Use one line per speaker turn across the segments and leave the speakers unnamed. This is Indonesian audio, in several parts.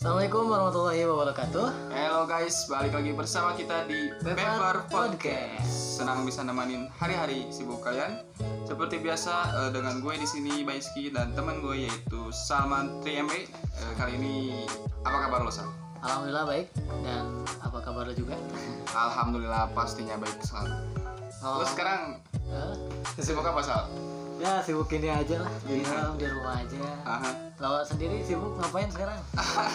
Assalamualaikum warahmatullahi wabarakatuh.
Halo guys, balik lagi bersama kita di
Paper Podcast.
Senang bisa nemenin hari-hari sibuk kalian. Seperti biasa eh, dengan gue di sini Baiski dan teman gue yaitu Salman 3MB. Eh, kali ini apa kabar lo Sal?
Alhamdulillah baik dan apa kabar lo juga?
Alhamdulillah pastinya baik.
Oh,
Lo sekarang
eh,
sibuk apa Sal?
Ya sibuk ini aja lah di dalam di rumah aja.
Aha.
Lo sendiri sibuk ngapain sekarang?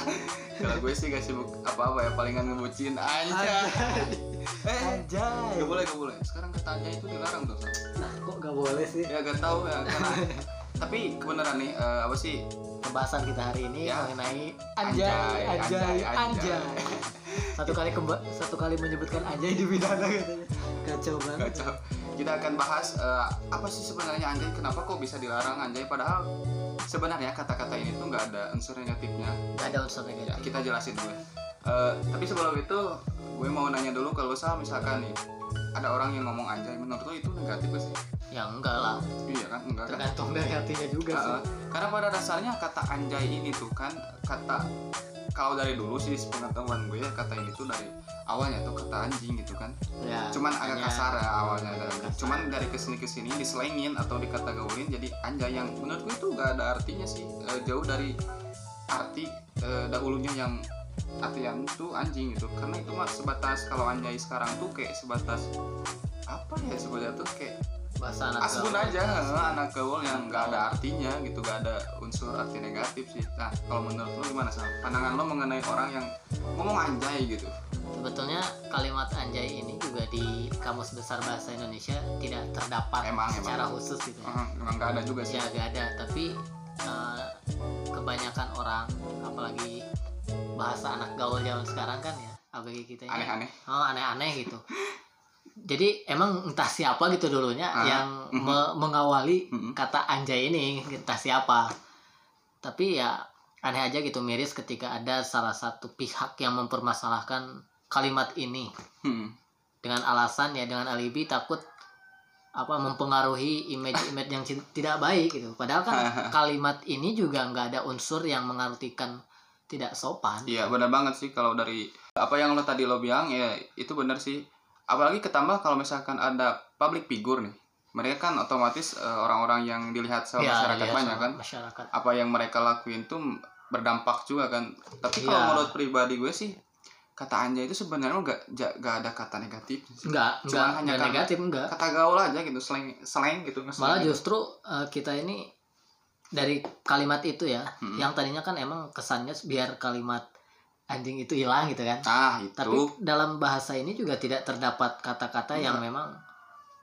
Kalau gue sih gak sibuk apa-apa ya, palingan ngebucin aja. eh,
Anjay.
gak boleh, gak boleh. Sekarang kata aja itu dilarang tuh.
Nah, kok gak boleh sih?
Ya gak tahu ya, karena tapi kebenaran nih eh, apa sih
Pembahasan kita hari ini
Ya.
mengenai
Anjay,
anjay, anjay,
anjay,
anjay.
anjay.
Satu kali kemba satu kali menyebutkan anjay di pidana katanya. Kacau banget.
Kacau. Kita akan bahas eh, apa sih sebenarnya anjay, kenapa kok bisa dilarang anjay padahal sebenarnya kata-kata ini tuh nggak ada unsur negatifnya.
Gak ada unsur
Ya,
negatif.
kita jelasin dulu. ya. Eh, tapi sebelum itu gue mau nanya dulu kalau Sal misalkan nih ada orang yang ngomong anjay menurut lo itu negatif gak sih?
Ya enggak lah.
Iya kan? Enggak kan?
Tergantung dari hatinya juga sih.
Uh, karena pada dasarnya kata anjay ini tuh kan kata kalau dari dulu sih pengetahuan gue ya kata ini tuh dari awalnya tuh kata anjing gitu kan
Ya,
cuman agak kasar ya awalnya dan
Kasar.
cuman dari ke sini ke sini diselengin atau dikata gaulin jadi anjay yang menurut gue itu gak ada artinya sih Eh, jauh dari arti eh, dahulunya yang artian tuh anjing gitu. Karena itu mah sebatas kalau anjay sekarang tuh kayak sebatas apa ya sebenarnya tuh? Kayak
bahasa anak
asbun aja anak gaul yang nggak ada artinya gitu gak ada unsur arti negatif sih. Nah kalau menurut lo gimana sih pandangan lo mengenai orang yang ngomong anjay gitu.
Sebetulnya kalimat anjay ini juga di Kamus Besar Bahasa Indonesia tidak terdapat
Emang,
secara
emang.
khusus gitu ya.
Emang gak ada juga sih.
Ya gak ada, tapi eh, kebanyakan orang apalagi bahasa anak gaul zaman sekarang kan ya, apalagi kita ini
aneh-aneh
oh aneh-aneh gitu. Jadi emang entah siapa gitu dulunya
Ah,
yang
mhm.
me- mengawali
Mm-mm.
kata anjay ini entah siapa tapi ya aneh aja gitu miris ketika ada salah satu pihak yang mempermasalahkan kalimat ini
Hmm.
dengan alasan ya dengan alibi takut apa mempengaruhi image-image yang tidak baik gitu padahal kan kalimat ini juga nggak ada unsur yang mengartikan tidak sopan.
Iya benar banget sih kalau dari apa yang lo tadi lo bilang ya itu benar sih. Apalagi ketambah kalau misalkan ada public figure nih. Mereka kan otomatis eh, orang-orang yang dilihat sama
Ya,
masyarakat
iya,
banyak kan.
masyarakat.
Apa yang mereka lakuin tuh berdampak juga kan. Tapi kalau
Iya.
menurut pribadi gue sih kata anjay itu sebenarnya nggak nggak ada kata negatif
nggak
Cuma
nggak
hanya karena-
negatif enggak
kata gaul aja gitu slang slang gitu
malah
gitu.
justru eh, kita ini dari kalimat itu ya
Mm-mm.
yang tadinya kan emang kesannya biar kalimat anjing itu hilang gitu kan
ah itu
tapi dalam bahasa ini juga tidak terdapat kata-kata yang
Enggak.
memang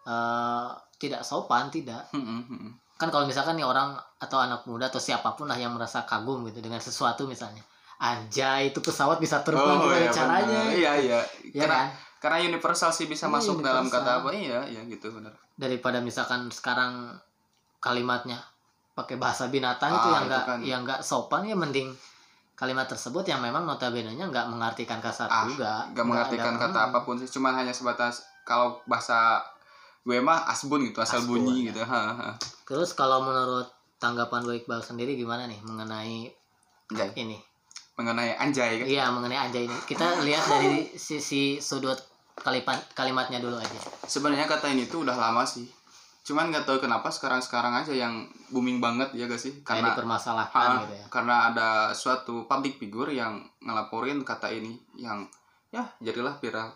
eh, tidak sopan tidak
Hmm, hmm, hmm.
kan kalau misalkan nih orang atau anak muda atau siapa pun lah yang merasa kagum gitu dengan sesuatu misalnya anjay itu pesawat bisa terbang
Oh,
gimana
iya,
caranya
benar. iya iya
ya
karena
kan
karena universal sih bisa
Iya,
masuk dalam
universal.
kata apa iya iya gitu benar
daripada misalkan sekarang kalimatnya pakai bahasa binatang itu
Ah,
yang
itu
enggak
kan.
yang enggak sopan ya mending kalimat tersebut yang memang notabene-nya enggak mengartikan kasar
Ah,
juga
gak mengartikan kata
hmm.
apa pun sih cuman hanya sebatas kalau bahasa gue mah asbun gitu asal
Asbun,
bunyi
ya.
gitu
terus kalau menurut tanggapan Gue Iqbal sendiri gimana nih mengenai
Anjay.
ini
mengenai anjay kan
Iya mengenai anjay ini. Kita lihat dari sisi sudut kalimat kalimatnya dulu aja.
sebenarnya kata ini tuh udah lama sih cuman nggak tahu kenapa sekarang sekarang aja yang booming banget ya gak sih karena
dipermasalahkan
Ah,
gitu ya.
karena ada suatu public figure yang ngelaporin kata ini yang ya jadilah viral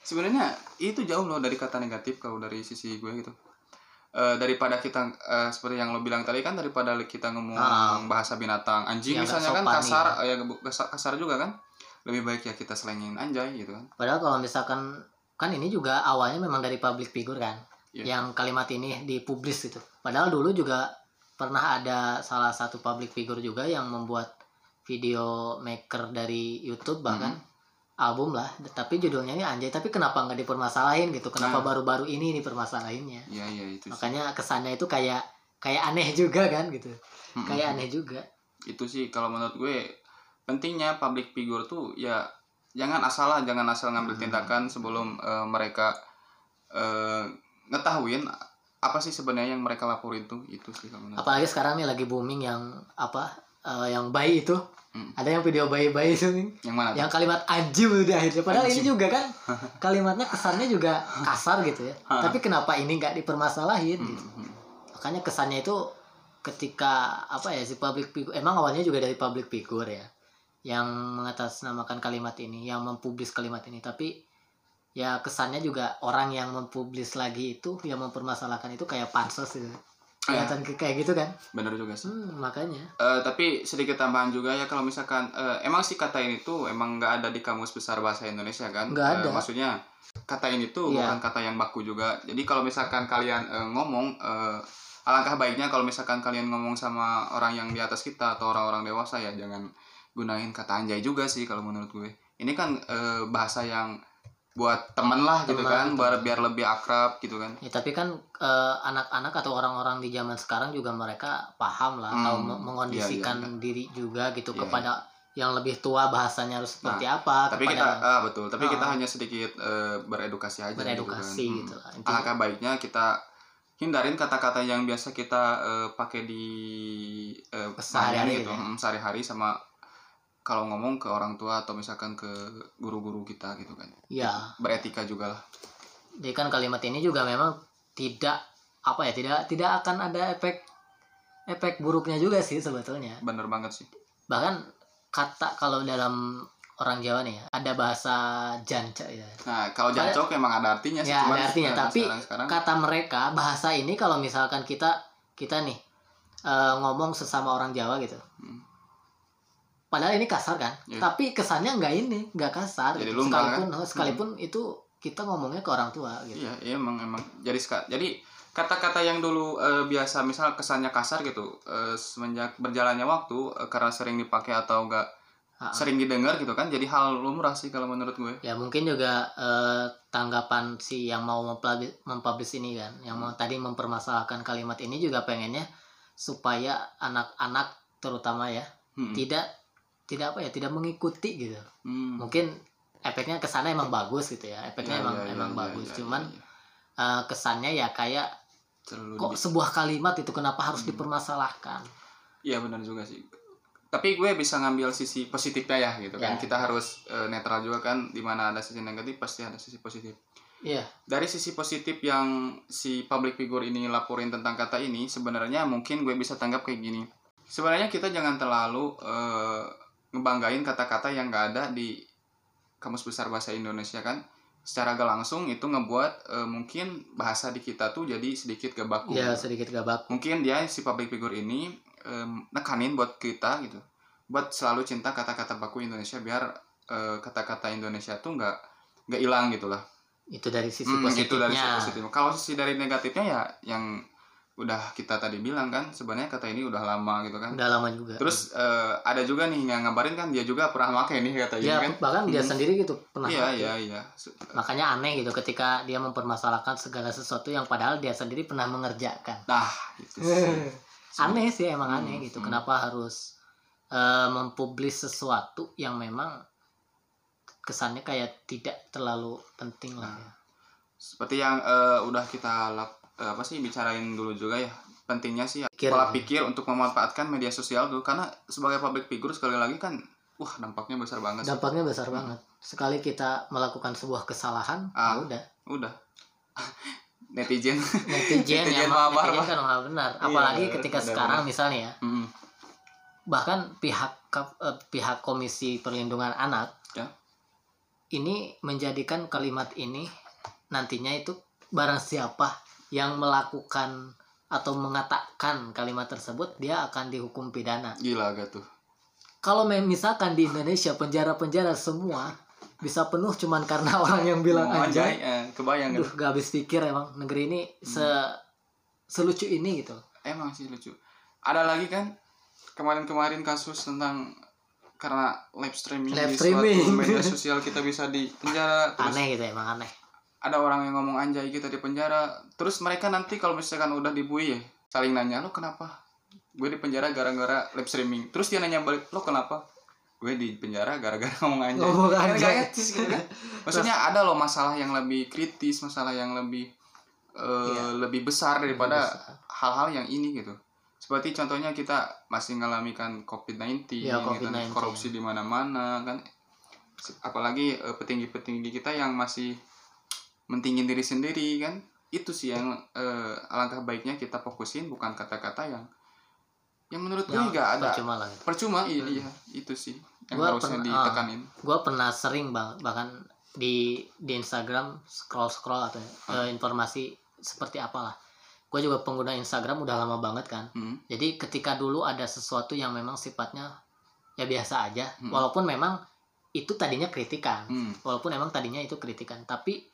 sebenarnya itu jauh loh dari kata negatif kalau dari sisi gue gitu Eh, daripada kita eh, seperti yang lo bilang tadi kan daripada kita ngomong
Ah.
bahasa binatang anjing
nggak
misalnya kan kasar ya kasar, kasar juga kan lebih baik ya kita selengin anjay gitu kan
Padahal kalau misalkan kan ini juga awalnya memang dari public figure kan.
Iya.
Yang kalimat ini dipublis gitu. Padahal dulu juga pernah ada salah satu public figure juga yang membuat video maker dari YouTube bahkan
Hmm.
album lah tapi judulnya ini anjay tapi kenapa nggak dipermasalahin gitu kenapa
Nah.
baru-baru ini dipermasalahinnya
iya iya itu sih.
makanya kesannya itu kayak kayak aneh juga kan gitu
Mm-mm.
kayak aneh juga
itu sih kalau menurut gue pentingnya public figure tuh ya jangan asal lah jangan asal ngambil
Hmm.
tindakan sebelum eh, mereka eh, ngetahuin apa sih sebenarnya yang mereka laporin tuh? Itu sih kalau menurut
apalagi sekarang nih lagi booming yang apa eh, yang bayi itu.
Hmm.
ada yang video bayi-bayi itu nih.
Yang mana tuh?
yang kalimat anjing di akhirnya padahal ini
Anjing.
juga kan kalimatnya kesannya juga kasar gitu ya. Tapi kenapa ini nggak dipermasalahin
Hmm,
gitu?
hmm.
makanya kesannya itu ketika apa ya si public figure emang awalnya juga dari public figure ya yang mengatasnamakan kalimat ini yang mempublis kalimat ini. Tapi ya kesannya juga orang yang mempublis lagi itu yang mempermasalahkan itu kayak pansos gitu kelihatan ke- kayak gitu kan?
Bener juga sih.
Hmm, makanya.
Eh, tapi sedikit tambahan juga ya kalau misalkan eh, emang sih kata ini tuh emang nggak ada di kamus besar bahasa Indonesia kan?
Nggak
Eh,
ada.
maksudnya kata ini tuh
Iya.
bukan kata yang baku juga. Jadi kalau misalkan kalian eh, ngomong eh, alangkah baiknya kalau misalkan kalian ngomong sama orang yang di atas kita atau orang-orang dewasa ya jangan gunain kata anjay juga sih kalau menurut gue. Ini kan eh, bahasa yang buat temen lah gitu
Teman,
kan biar biar lebih akrab gitu kan
ya tapi kan eh, anak-anak atau orang-orang di zaman sekarang juga mereka paham lah
Hmm,
tahu me- mengondisikan
iya, iya.
diri juga gitu
Iya,
kepada yang lebih tua bahasanya harus seperti apa
tapi
kepada
kita ah, betul tapi kita
Ah.
hanya sedikit eh, beredukasi aja
beredukasi
gitu,
gitu,
kan. Hmm.
Intinya-
alangkah baiknya kita hindarin kata-kata yang biasa kita eh, pakai di eh,
Sehari-hari
gitu
ya.
hmm, sehari-hari sama kalau ngomong ke orang tua atau misalkan ke guru-guru kita gitu kan.
Ya
beretika juga lah.
Jadi kan kalimat ini juga memang tidak apa ya tidak tidak akan ada efek efek buruknya juga sih sebetulnya.
Bener banget sih.
Bahkan kata kalau dalam orang Jawa nih ya ada bahasa janca ya.
Nah kalau jancok emang ada artinya sih
ya ada artinya. tapi
sekarang, sekarang
kata mereka bahasa ini kalau misalkan kita kita nih eh, ngomong sesama orang Jawa gitu
Hmm.
Padahal ini kasar kan
Iya.
tapi kesannya nggak ini nggak kasar
Jadi
gitu. sekalipun sekalipun itu kita ngomongnya ke orang tua gitu
Iya, iya emang emang jadi jadi kata-kata yang dulu eh, biasa misal kesannya kasar gitu eh, semenjak berjalannya waktu eh, karena sering dipakai atau enggak
Ha-ha.
sering didengar gitu kan jadi hal lumrah sih kalau menurut gue.
ya mungkin juga eh, tanggapan si yang mau mempublish, mempublish ini kan yang mau tadi mempermasalahkan kalimat ini juga pengennya supaya anak-anak terutama ya
Hmm.
tidak tidak apa ya tidak mengikuti gitu
Hmm.
mungkin efeknya ke sana emang bagus gitu ya efeknya
Ya,
emang
ya, ya,
emang
ya,
bagus
ya,
cuman
ya, ya.
eh, kesannya ya kayak
terlalu
kok
di-
sebuah kalimat itu kenapa harus
Hmm.
dipermasalahkan
Iya benar juga sih. Tapi gue bisa ngambil sisi positifnya ya gitu kan.
Ya.
Kita harus eh, netral juga kan di mana ada sisi negatif pasti ada sisi positif.
iya
Dari sisi positif yang si public figure ini laporin tentang kata ini, sebenarnya mungkin gue bisa tanggap kayak gini. Sebenarnya kita jangan terlalu eh, ngebanggain kata-kata yang gak ada di kamus besar bahasa Indonesia kan. Secara gak langsung itu ngebuat eh, mungkin bahasa di kita tuh jadi sedikit gak baku.
ya sedikit gabak
Mungkin dia si public figure ini em, nekanin buat kita gitu. Buat selalu cinta kata-kata baku Indonesia biar eh, kata-kata Indonesia tuh nggak nggak hilang gitu lah.
itu dari sisi
Hmm, gitu dari sisi
positifnya
positif. Kalau sisi dari negatifnya ya yang udah kita tadi bilang kan sebenarnya kata ini udah lama gitu kan.
udah lama juga
Terus eh, ada juga nih yang ngabarin kan dia juga pernah pakai nih kata ini
ya
kan.
bahkan dia
Hmm.
sendiri gitu pernah
Iya iya iya. Su-
makanya aneh gitu ketika dia mempermasalahkan segala sesuatu yang padahal dia sendiri pernah mengerjakan
Nah, itu sih.
aneh sih emang aneh
Hmm,
gitu
hmm.
kenapa harus eh, mempublis sesuatu yang memang kesannya kayak tidak terlalu penting lah ya.
Seperti yang eh, udah kita lap, apa sih bicarain dulu juga ya. Pentingnya sih ya,
Pikir.
pola pikir untuk memanfaatkan media sosial dulu karena sebagai public figure sekali lagi kan wah dampaknya besar banget. sih.
dampaknya besar banget sekali kita melakukan sebuah kesalahan
Ah.
ya udah
Udah. Netizen.
netizen
Netizen
yang
maha
netizen
barbar.
kan maha benar apalagi
Iya,
ketika
benar,
sekarang
benar.
misalnya ya
Hmm.
bahkan pihak eh, pihak komisi perlindungan anak
Ya.
ini menjadikan kalimat ini nantinya itu barang siapa yang melakukan atau mengatakan kalimat tersebut dia akan dihukum pidana
Gila gak tuh.
kalau misalkan di Indonesia penjara-penjara semua bisa penuh cuman karena orang yang bilang
Mau
anjay
eh, kebayang?
Duh, gak habis pikir emang negeri ini se selucu ini gitu
Emang sih lucu. Ada lagi kan kemarin-kemarin kasus tentang karena live streaming
Live
di
streaming.
media sosial kita bisa di penjara terus
aneh gitu emang aneh
ada orang yang ngomong anjay kita di penjara. Terus mereka nanti kalau misalkan udah dibui ya saling nanya lo kenapa? Gue di penjara gara-gara live streaming. Terus dia nanya balik lo kenapa? Gue di penjara gara-gara ngomong anjay.
Ngomong
Kan
anjay.
gak etis gitu kan. Maksudnya ada loh masalah yang lebih kritis masalah yang lebih eh,
Iya.
lebih besar daripada hal-hal yang ini gitu. Seperti contohnya kita masih ngalamikan COVID-19
Ya,
gitu,
COVID-19.
korupsi di mana-mana kan. Apalagi eh, petinggi-petinggi kita yang masih mentingin diri sendiri kan? Itu sih yang eh, alangkah baiknya kita fokusin bukan kata-kata yang yang menurut gue
Yang
nggak ada.
percuma lah gitu.
percuma iya, iya itu sih yang
Gua
harusnya
pernah-
ditekanin.
gue pernah sering bang bahkan di di Instagram scroll scroll atau
Hmm.
eh, informasi seperti apalah. Gue juga pengguna Instagram udah lama banget kan.
Hmm,
jadi ketika dulu ada sesuatu yang memang sifatnya ya biasa aja
Hmm.
walaupun memang itu tadinya kritikan.
Hmm,
walaupun memang tadinya itu kritikan. Tapi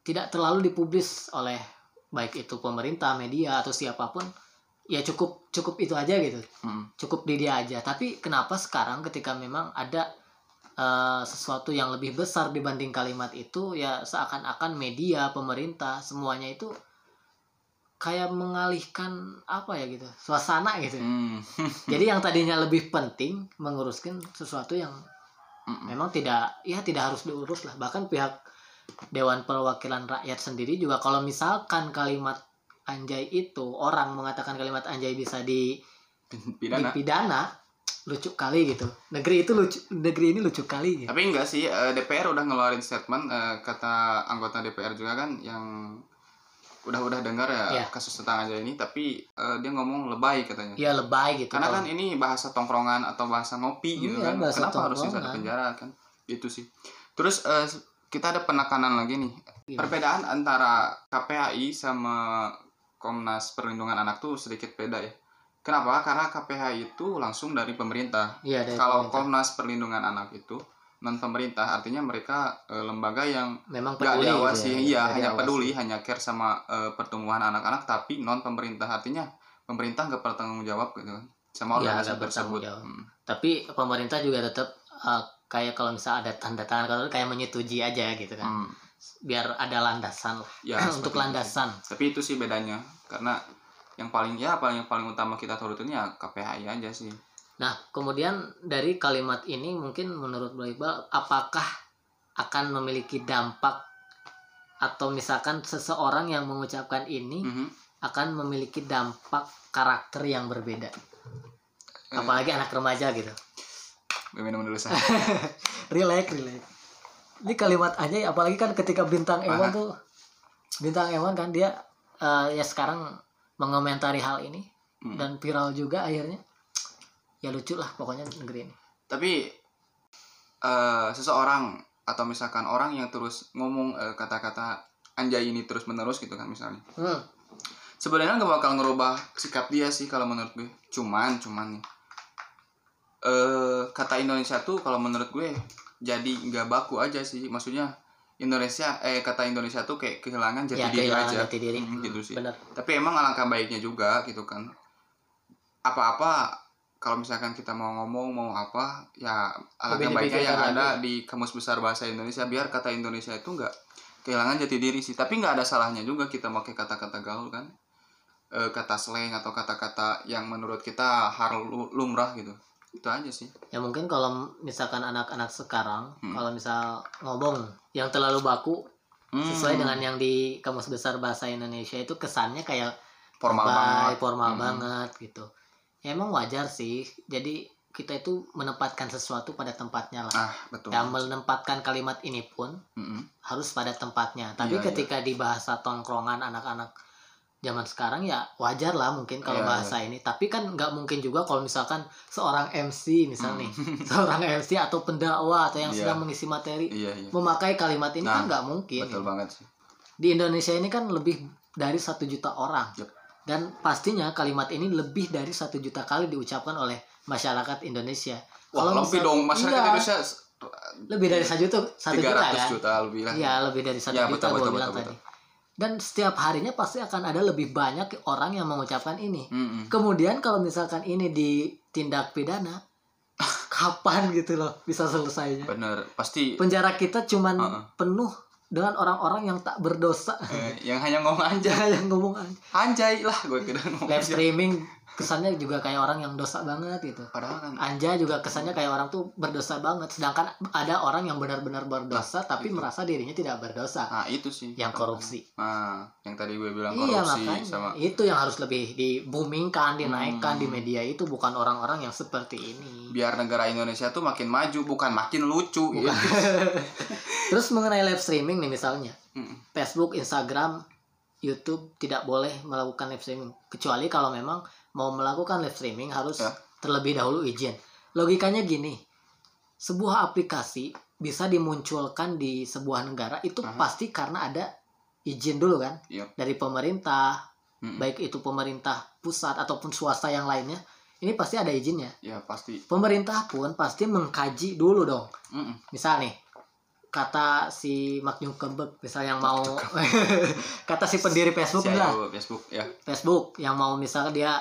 tidak terlalu dipublis oleh baik itu pemerintah media atau siapa pun ya cukup cukup itu aja gitu
hmm.
cukup di dia aja tapi kenapa sekarang ketika memang ada eh, sesuatu yang lebih besar dibanding kalimat itu ya seakan-akan media pemerintah semuanya itu kayak mengalihkan apa ya gitu suasana gitu
Hmm.
jadi yang tadinya lebih penting menguruskan sesuatu yang
Mm-mm.
memang tidak ya tidak harus diurus lah bahkan pihak Dewan Perwakilan Rakyat sendiri juga kalau misalkan kalimat anjay itu orang mengatakan kalimat anjay bisa di
pidana
dipidana lucu kali gitu negeri itu lucu negeri ini lucu kali gitu.
Tapi enggak sih, eh, DPR udah ngeluarin statement eh, kata anggota DPR juga kan yang udah-udah dengar ya
Iya.
kasus tentang aja ini, tapi eh, dia ngomong lebay katanya.
ya lebay gitu
Karena
kalau-
kan ini bahasa tongkrongan atau bahasa ngopi gitu
Iya,
kan. Kenapa harus bisa di
tongkrongan.
penjara kan? Itu sih. Terus kita ada penekanan lagi nih.
Gimana?
Perbedaan antara KPAI sama Komnas Perlindungan Anak tuh sedikit beda ya. Kenapa? Karena KPAI itu langsung dari pemerintah.
Iya, dari
Kalau
pemerintah.
Komnas Perlindungan Anak itu non pemerintah artinya mereka eh, lembaga yang
memang peduli gitu
diawasi
ya,
iya
nggak
hanya peduli hanya care sama eh, pertumbuhan anak-anak tapi non pemerintah artinya pemerintah nggak bertanggung jawab gitu kan sama
Iya,
organisasi
bertanggung
tersebut. Hmm.
tapi pemerintah juga tetap uh, kayak kalau misalnya ada tanda tangan kalau kayak menyetujui aja gitu kan
Hmm.
biar ada landasan lah
Ya,
untuk
seperti itu.
landasan
tapi itu sih bedanya karena yang paling ya paling yang paling utama kita turutin ya KPHI aja sih
Nah, kemudian dari kalimat ini mungkin menurut Bro Iqbal, apakah akan memiliki dampak atau misalkan seseorang yang mengucapkan ini
Mhm.
akan memiliki dampak karakter yang berbeda. Apalagi anak remaja gitu.
Gue minum dulu saya
Relax, relax. Ini kalimat aja apalagi kan ketika bintang Ewan
Aha.
tuh bintang Ewan kan dia eh, ya sekarang mengomentari hal ini
Hmm.
dan viral juga akhirnya. Ya lucu lah pokoknya negeri ini.
tapi eh, seseorang atau misalkan orang yang terus ngomong eh, kata-kata anjay ini terus menerus gitu kan misalnya
Hmm.
sebenarnya nggak bakal ngerubah sikap dia sih kalau menurut gue cuman cuman nih eh kata Indonesia tuh kalau menurut gue jadi nggak baku aja sih. Maksudnya Indonesia eh kata Indonesia tuh kayak kehilangan jati
ya
diri
kehilangan
aja.
jati diri.
Hmm, gitu sih.
bener
tapi emang alangkah baiknya juga gitu kan. Apa-apa kalau misalkan kita mau ngomong mau apa ya alangkah baiknya yang ada
lagi.
di kamus besar bahasa Indonesia biar kata Indonesia itu nggak kehilangan jati diri sih. Tapi nggak ada salahnya juga kita pakai kata-kata gaul kan. Eh, kata slang atau kata-kata yang menurut kita lu- lumrah gitu itu aja sih.
Ya mungkin kalau misalkan anak-anak sekarang
Hmm.
kalau misal ngomong yang terlalu baku
Hmm,
sesuai dengan yang di kamus besar bahasa Indonesia itu kesannya kayak
formal
lebay,
banget.
formal
Hmm.
banget gitu. Ya emang wajar sih. Jadi kita itu menempatkan sesuatu pada tempatnya lah.
Ah betul.
Yang menempatkan kalimat ini pun
Mm-mm.
harus pada tempatnya. Tapi
Iya,
ketika di bahasa tongkrongan anak-anak zaman sekarang ya wajar lah mungkin kalau
Iya,
bahasa ini tapi kan nggak mungkin juga kalau misalkan seorang MC misal nih seorang MC atau pendakwa atau yang
Hmm. Iya.
sedang mengisi materi
iya iya
memakai kalimat ini kan
Nah,
nggak mungkin
betul
gitu.
banget sih
di Indonesia ini kan lebih dari satu juta orang
Yep.
dan pastinya kalimat ini lebih dari satu juta kali diucapkan oleh masyarakat Indonesia
wah
Kalau
lebih
misal-
dong masyarakat
iya,
Indonesia
lebih dari satu juta satu juta
300
kan
juta lebih lah
Iya lebih dari satu
Ya,
juta
betul,
gua
betul,
bilang
betul,
tadi. Dan setiap harinya pasti akan ada lebih banyak orang yang mengucapkan ini.
Mm-mm.
Kemudian kalau misalkan ini ditindak pidana, kapan gitu loh bisa selesainya?
bener pasti
Penjara kita cuman
Heeh.
penuh dengan orang-orang yang tak berdosa.
eh, yang hanya ngomong aja
yang ngomong aja.
anjay lah gue kira ngomong
live streaming kesannya juga kayak orang yang dosa banget gitu
padahal kan
Anja juga kesannya kayak orang tuh berdosa banget sedangkan ada orang yang benar-benar berdosa tapi
itu.
merasa dirinya tidak berdosa
nah itu sih
yang korupsi
nah yang tadi gue bilang
iya
korupsi
makanya
sama
itu yang harus lebih di boomingkan dinaikkan
Hmm.
di media itu bukan orang-orang yang seperti ini
biar negara Indonesia tuh makin maju bukan makin lucu
Bukan.
gitu.
terus mengenai live streaming nih misalnya
Mm.
Facebook Instagram YouTube tidak boleh melakukan live streaming kecuali kalau memang mau melakukan live streaming harus
Ya.
terlebih dahulu izin logikanya gini sebuah aplikasi bisa dimunculkan di sebuah negara itu
Aha.
pasti karena ada izin dulu kan
Yap.
dari pemerintah
Mm-mm.
baik itu pemerintah pusat ataupun swasta yang lainnya ini pasti ada izinnya
ya pasti
pemerintah pun pasti mengkaji dulu dong
Mm-mm.
misal nih kata si Mark Zuckerberg misal yang mau kata si pendiri Facebook
Si
lah
Facebook ya
Facebook yang mau misalnya dia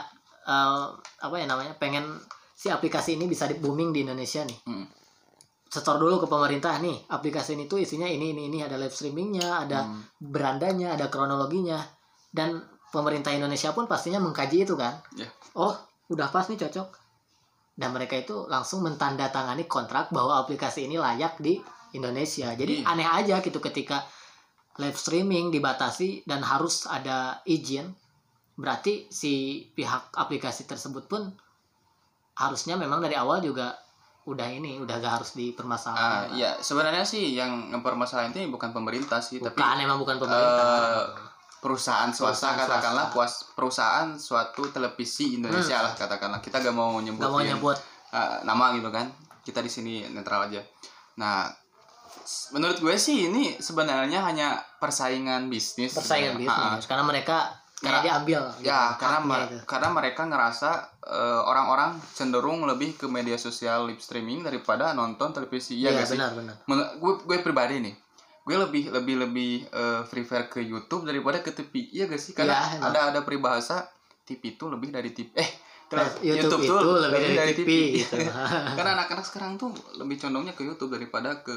eh, apa ya namanya pengen si aplikasi ini bisa di booming di Indonesia nih
Mm.
setor dulu ke pemerintah nih aplikasi ini tuh isinya ini ini ini ada live streamingnya ada
Mm.
berandanya ada kronologinya dan pemerintah Indonesia pun pastinya mengkaji itu kan
Ya.
oh udah pas nih cocok dan mereka itu langsung mentandatangani kontrak bahwa aplikasi ini layak di Indonesia jadi
Iya.
aneh aja gitu ketika live streaming dibatasi dan harus ada izin berarti si pihak aplikasi tersebut pun harusnya memang dari awal juga udah ini udah gak harus
Ah,
dipermasalahkan
ya sebenarnya sih yang mempermasalahan ini bukan pemerintah sih tapi
bukan emang bukan pemerintah
eh, perusahaan swasta
Perusahaan
katakanlah
swasta.
puas perusahaan suatu televisi Indonesia lah katakanlah. Kita gak mau
Hmm. gak mau nyebut.
eh, nama gitu kan. Kita di sini netral aja. Nah menurut gue sih ini sebenarnya hanya persaingan bisnis
persaingan
sebenarnya.
Bisnis. Karena mereka
Karena-
diambil gitu,
ya karena
haknya
ma-
itu.
karena mereka ngerasa eh, orang-orang cenderung lebih ke media sosial live streaming daripada nonton televisi. Ya
Iya,
gak sih?
benar benar.
Men- gue gue pribadi nih gue lebih lebih lebih eh, prefer ke YouTube daripada ke TV iya gak sih? Karena
emang.
ada ada peribahasa TV itu lebih dari TV eh tele-
YouTube, itu
tuh
lebih dari, TV, gitu.
karena anak-anak sekarang tuh lebih condongnya ke YouTube daripada ke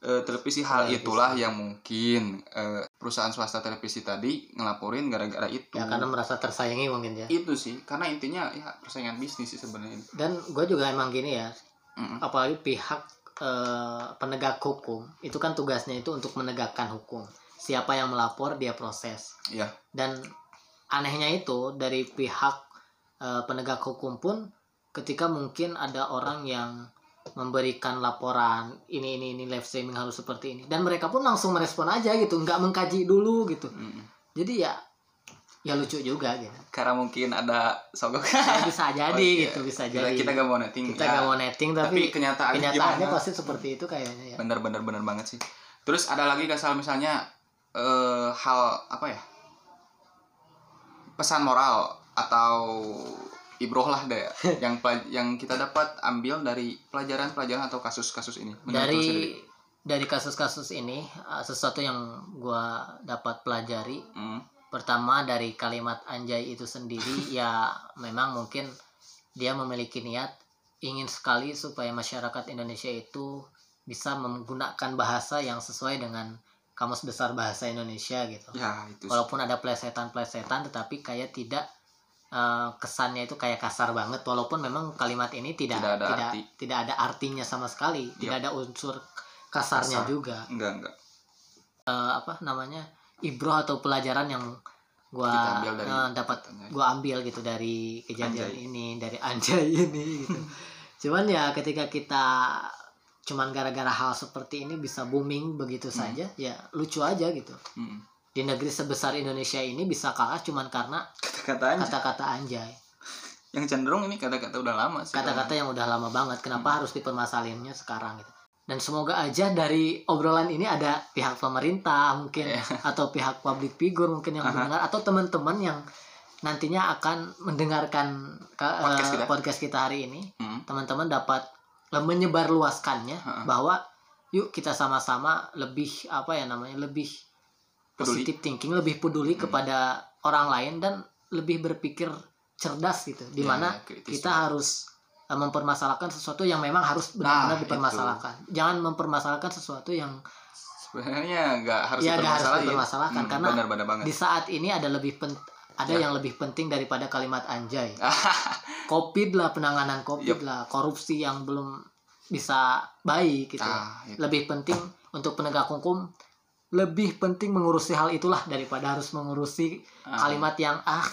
eh, televisi hal
Televisi.
itulah yang mungkin eh, perusahaan swasta televisi tadi ngelaporin gara-gara itu
ya karena merasa tersayangi mungkin ya
itu sih karena intinya ya persaingan bisnis sih sebenarnya
dan gue juga emang gini ya
Mm-mm.
apalagi pihak eh, penegak hukum itu kan tugasnya itu untuk menegakkan hukum siapa yang melapor dia proses
Iya.
dan anehnya itu dari pihak eh, penegak hukum pun ketika mungkin ada orang yang memberikan laporan ini ini ini live streaming harus seperti ini. Dan mereka pun langsung merespon aja gitu nggak mengkaji dulu gitu.
Mm-mm.
jadi ya ya lucu juga gitu.
Karena mungkin ada sogok.
Ya, bisa jadi
Oke.
gitu bisa
kita,
jadi.
kita gak mau netting
kita
ya.
nggak mau netting
tapi,
tapi,
kenyataannya,
kenyataannya
gimana?
pasti seperti itu kayaknya ya.
Bener bener bener banget sih. Terus ada lagi kasal misalnya eh, hal apa ya? Pesan moral atau ibroh lah deh yang pelaj- yang kita dapat ambil dari pelajaran-pelajaran atau kasus-kasus ini
dari dari kasus-kasus ini uh, sesuatu yang gua dapat pelajari.
Hmm,
pertama dari kalimat anjay itu sendiri ya memang mungkin dia memiliki niat ingin sekali supaya masyarakat Indonesia itu bisa menggunakan bahasa yang sesuai dengan kamus besar bahasa Indonesia gitu.
Ya itu
walaupun ada plesetan-plesetan tetapi kayak tidak eh, kesannya itu kayak kasar banget walaupun memang kalimat ini tidak
Tidak ada
tidak
arti.
tidak ada artinya sama sekali tidak ada unsur kasarnya
Kasar.
juga
enggak enggak
Eh, apa namanya ibroh atau pelajaran yang gua
dari
eh, dapat gua ambil gitu dari kejadian
Anjay.
ini dari anjay ini gitu cuman ya ketika kita cuman gara-gara hal seperti ini bisa booming begitu
Hmm.
saja ya lucu aja gitu
Hmm.
Di negeri sebesar Indonesia ini bisa kalah cuman karena
kata-katanya
kata-kata anjay
yang cenderung ini kata-kata udah lama sih
kata-kata yang udah lama banget kenapa
Hmm.
harus dipermasalahinnya sekarang gitu dan semoga aja dari obrolan ini ada pihak pemerintah mungkin
Iya.
atau pihak public figure mungkin yang mendengar atau teman-teman yang nantinya akan mendengarkan ka-
Podcast
eh,
kita.
podcast kita hari ini
Hmm.
teman-teman dapat menyebarluaskannya
Ha-ha.
bahwa yuk kita sama-sama lebih apa ya namanya lebih. Positive thinking lebih peduli
Hmm.
kepada orang lain dan lebih berpikir cerdas gitu
Ya,
di mana
kritis
kita
banget.
harus uh, mempermasalahkan sesuatu yang memang harus
Nah,
benar-benar dipermasalahkan jangan mempermasalahkan sesuatu yang
sebenarnya nggak harus
Ya, nggak harus dipermasalahkan,
Hmm,
karena
banget
di saat ini ada lebih pen- ada
Ya.
yang lebih penting daripada kalimat anjay covid lah penanganan covid
Yup.
lah korupsi yang belum bisa baik gitu
Ah, itu.
lebih penting untuk penegak hukum lebih penting mengurusi hal itulah daripada harus mengurusi
Ah,
kalimat yang ah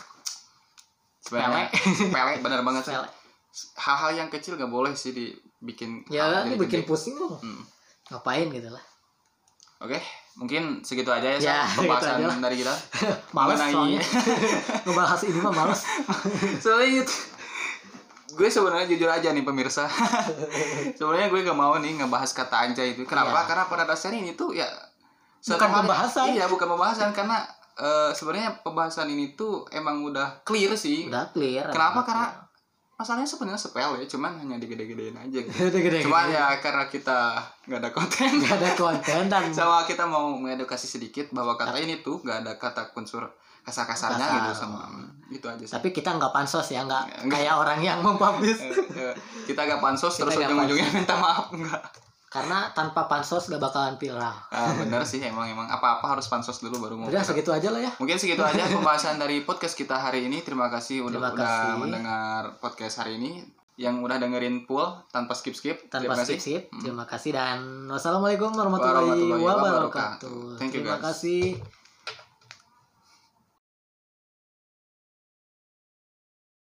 sebenarnya sepele. Bener banget
sepele.
hal-hal yang kecil gak boleh sih dibikin
ya
hal
ini bikin
gede.
pusing loh
Hmm.
ngapain gitu lah.
Oke mungkin segitu aja ya,
Ya,
pembahasan
lah.
dari kita.
Males
Mengenai-
soalnya. ngebahas ini mah males.
Soalnya itu gue sebenarnya jujur aja nih pemirsa. Sebenarnya gue gak mau nih ngebahas kata anjay itu. Kenapa?
Iya.
karena pada dasarnya ini tuh ya
Bukan
satu hal-
pembahasan.
iya bukan pembahasan karena eh, sebenarnya pembahasan ini tuh emang udah clear sih
udah clear
Kenapa?
emang.
Karena- masalahnya sebenarnya sepele cuman hanya digede-gedein aja gitu.
Gede
cuman ya karena kita nggak ada konten
nggak ada konten dan
sama kita mau mengedukasi sedikit bahwa kata ini tuh nggak ada kata unsur kasar-kasarnya
Kasar.
gitu sama itu aja sih
tapi kita nggak pansos ya nggak
Nggak.
kayak orang yang mempublish
Eh, eh, kita gak pansos terus
nggak
ujung-ujungnya minta maaf enggak
karena tanpa pansos gak bakalan viral
ah, bener sih emang emang apa-apa harus pansos dulu baru mau
udah segitu aja lah ya.
Mungkin segitu aja pembahasan dari podcast kita hari ini. Terima kasih udah
Terima
udah
kasih.
mendengar podcast hari ini. Yang udah dengerin full tanpa skip skip
tanpa
terima
skip
kasih
skip terima kasih dan wassalamualaikum warahmatullahi
Warahmatullahi
wabarakatuh.
wabarakatuh. Thank you,
terima
guys.
kasih